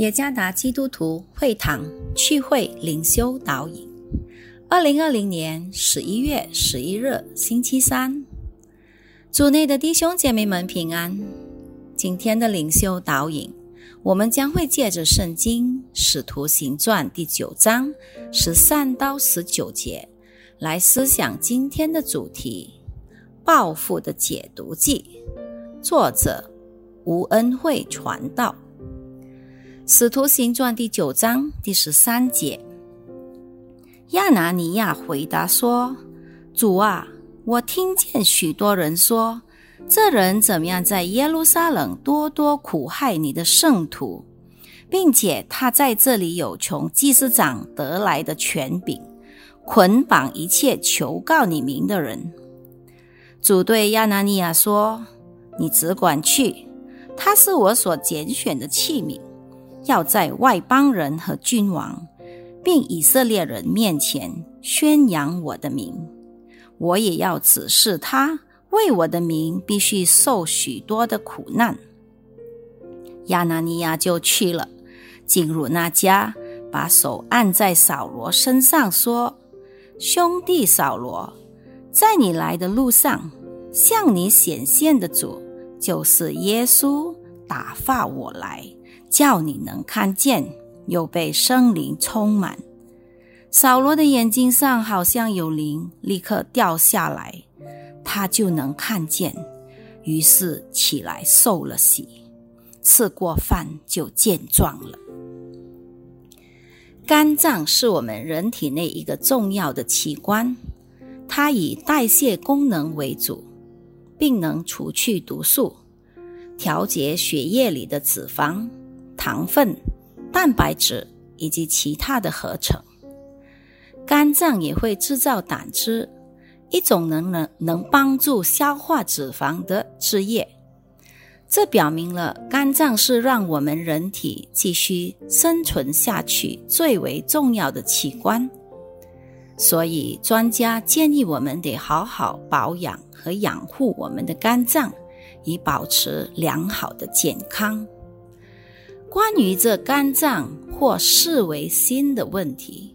耶加达基督徒会堂聚会灵修导引，二零二零年十一月十一日星期三，组内的弟兄姐妹们平安。今天的灵修导引，我们将会借着圣经《使徒行传》第九章十三到十九节来思想今天的主题——报复的解读记。作者吴恩惠传道。使徒行传第九章第十三节，亚拿尼亚回答说：“主啊，我听见许多人说，这人怎么样在耶路撒冷多多苦害你的圣徒，并且他在这里有从祭司长得来的权柄，捆绑一切求告你名的人。”主对亚拿尼亚说：“你只管去，他是我所拣选的器皿。”要在外邦人和君王，并以色列人面前宣扬我的名，我也要指示他为我的名必须受许多的苦难。亚拿尼亚就去了，进入那家，把手按在扫罗身上，说：“兄弟扫罗，在你来的路上，向你显现的主就是耶稣，打发我来。”叫你能看见，又被生灵充满。扫罗的眼睛上好像有灵，立刻掉下来，他就能看见。于是起来受了洗，吃过饭就健壮了。肝脏是我们人体内一个重要的器官，它以代谢功能为主，并能除去毒素，调节血液里的脂肪。糖分、蛋白质以及其他的合成，肝脏也会制造胆汁，一种能能能帮助消化脂肪的汁液。这表明了肝脏是让我们人体继续生存下去最为重要的器官。所以，专家建议我们得好好保养和养护我们的肝脏，以保持良好的健康。关于这肝脏或视为心的问题，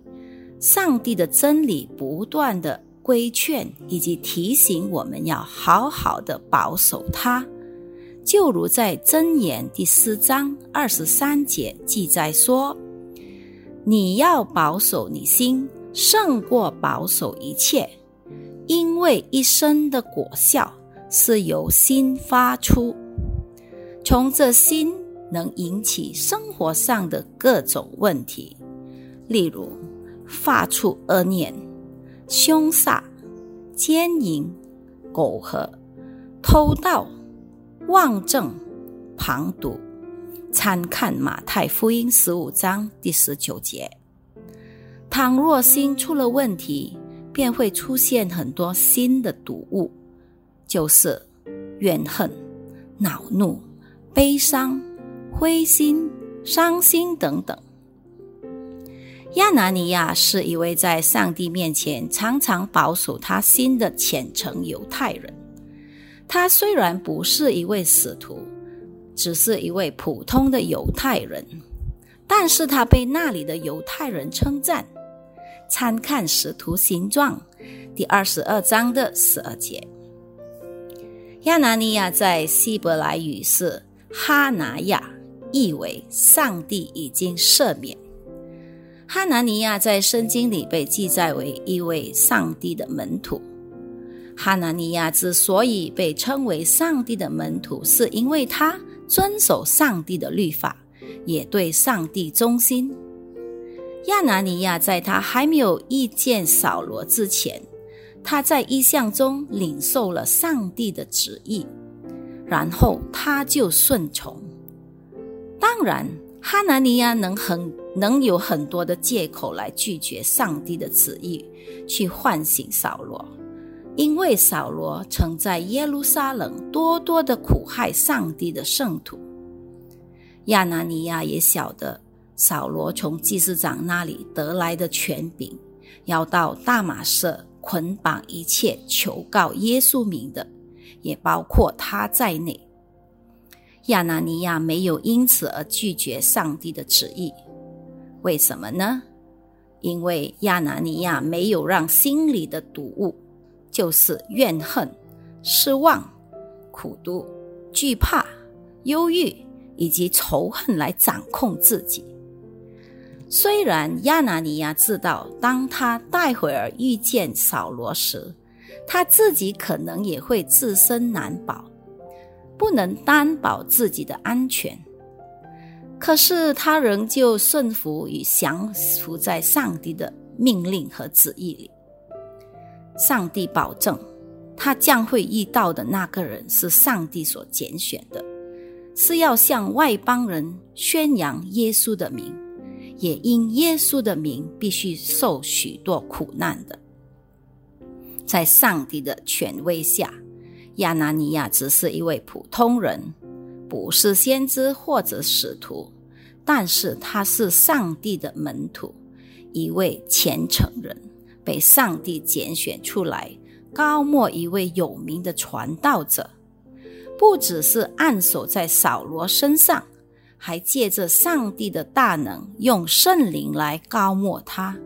上帝的真理不断的规劝以及提醒我们要好好的保守它，就如在箴言第四章二十三节记载说：“你要保守你心，胜过保守一切，因为一生的果效是由心发出，从这心。”能引起生活上的各种问题，例如发出恶念、凶煞、奸淫、苟合、偷盗、妄政、旁读。参看马太福音十五章第十九节。倘若心出了问题，便会出现很多新的毒物，就是怨恨、恼怒、悲伤。灰心、伤心等等。亚拿尼亚是一位在上帝面前常常保守他心的虔诚犹太人。他虽然不是一位使徒，只是一位普通的犹太人，但是他被那里的犹太人称赞。参看《使徒行状》第二十二章的十二节。亚拿尼亚在希伯来语是哈拿亚。意为上帝已经赦免。哈拿尼亚在圣经里被记载为一位上帝的门徒。哈拿尼亚之所以被称为上帝的门徒，是因为他遵守上帝的律法，也对上帝忠心。亚拿尼亚在他还没有遇见扫罗之前，他在意象中领受了上帝的旨意，然后他就顺从。当然，哈拿尼亚能很能有很多的借口来拒绝上帝的旨意，去唤醒扫罗，因为扫罗曾在耶路撒冷多多的苦害上帝的圣徒。亚拿尼亚也晓得扫罗从祭司长那里得来的权柄，要到大马色捆绑一切求告耶稣名的，也包括他在内。亚拿尼亚没有因此而拒绝上帝的旨意，为什么呢？因为亚拿尼亚没有让心里的毒物，就是怨恨、失望、苦毒、惧怕、忧郁以及仇恨来掌控自己。虽然亚拿尼亚知道，当他待会儿遇见扫罗时，他自己可能也会自身难保。不能担保自己的安全，可是他仍旧顺服与降服在上帝的命令和旨意里。上帝保证，他将会遇到的那个人是上帝所拣选的，是要向外邦人宣扬耶稣的名，也因耶稣的名必须受许多苦难的。在上帝的权威下。亚拿尼亚只是一位普通人，不是先知或者使徒，但是他是上帝的门徒，一位虔诚人，被上帝拣选出来，高莫一位有名的传道者。不只是按守在扫罗身上，还借着上帝的大能，用圣灵来高莫他。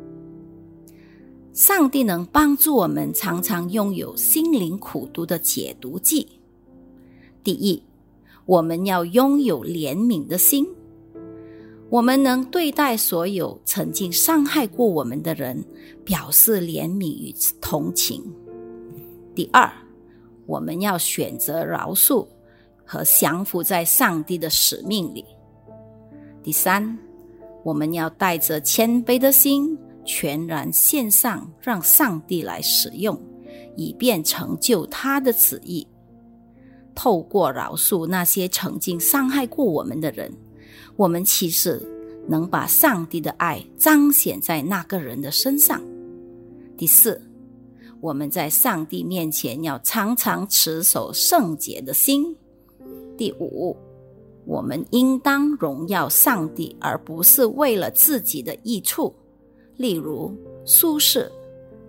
上帝能帮助我们常常拥有心灵苦读的解毒剂。第一，我们要拥有怜悯的心，我们能对待所有曾经伤害过我们的人表示怜悯与同情。第二，我们要选择饶恕和降服在上帝的使命里。第三，我们要带着谦卑的心。全然献上，让上帝来使用，以便成就他的旨意。透过饶恕那些曾经伤害过我们的人，我们其实能把上帝的爱彰显在那个人的身上。第四，我们在上帝面前要常常持守圣洁的心。第五，我们应当荣耀上帝，而不是为了自己的益处。例如舒适、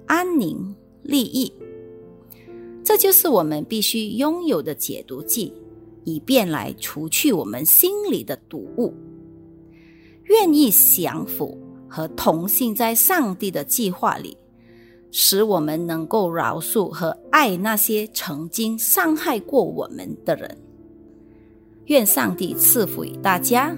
安宁、利益，这就是我们必须拥有的解毒剂，以便来除去我们心里的毒物。愿意降服和同性在上帝的计划里，使我们能够饶恕和爱那些曾经伤害过我们的人。愿上帝赐福于大家。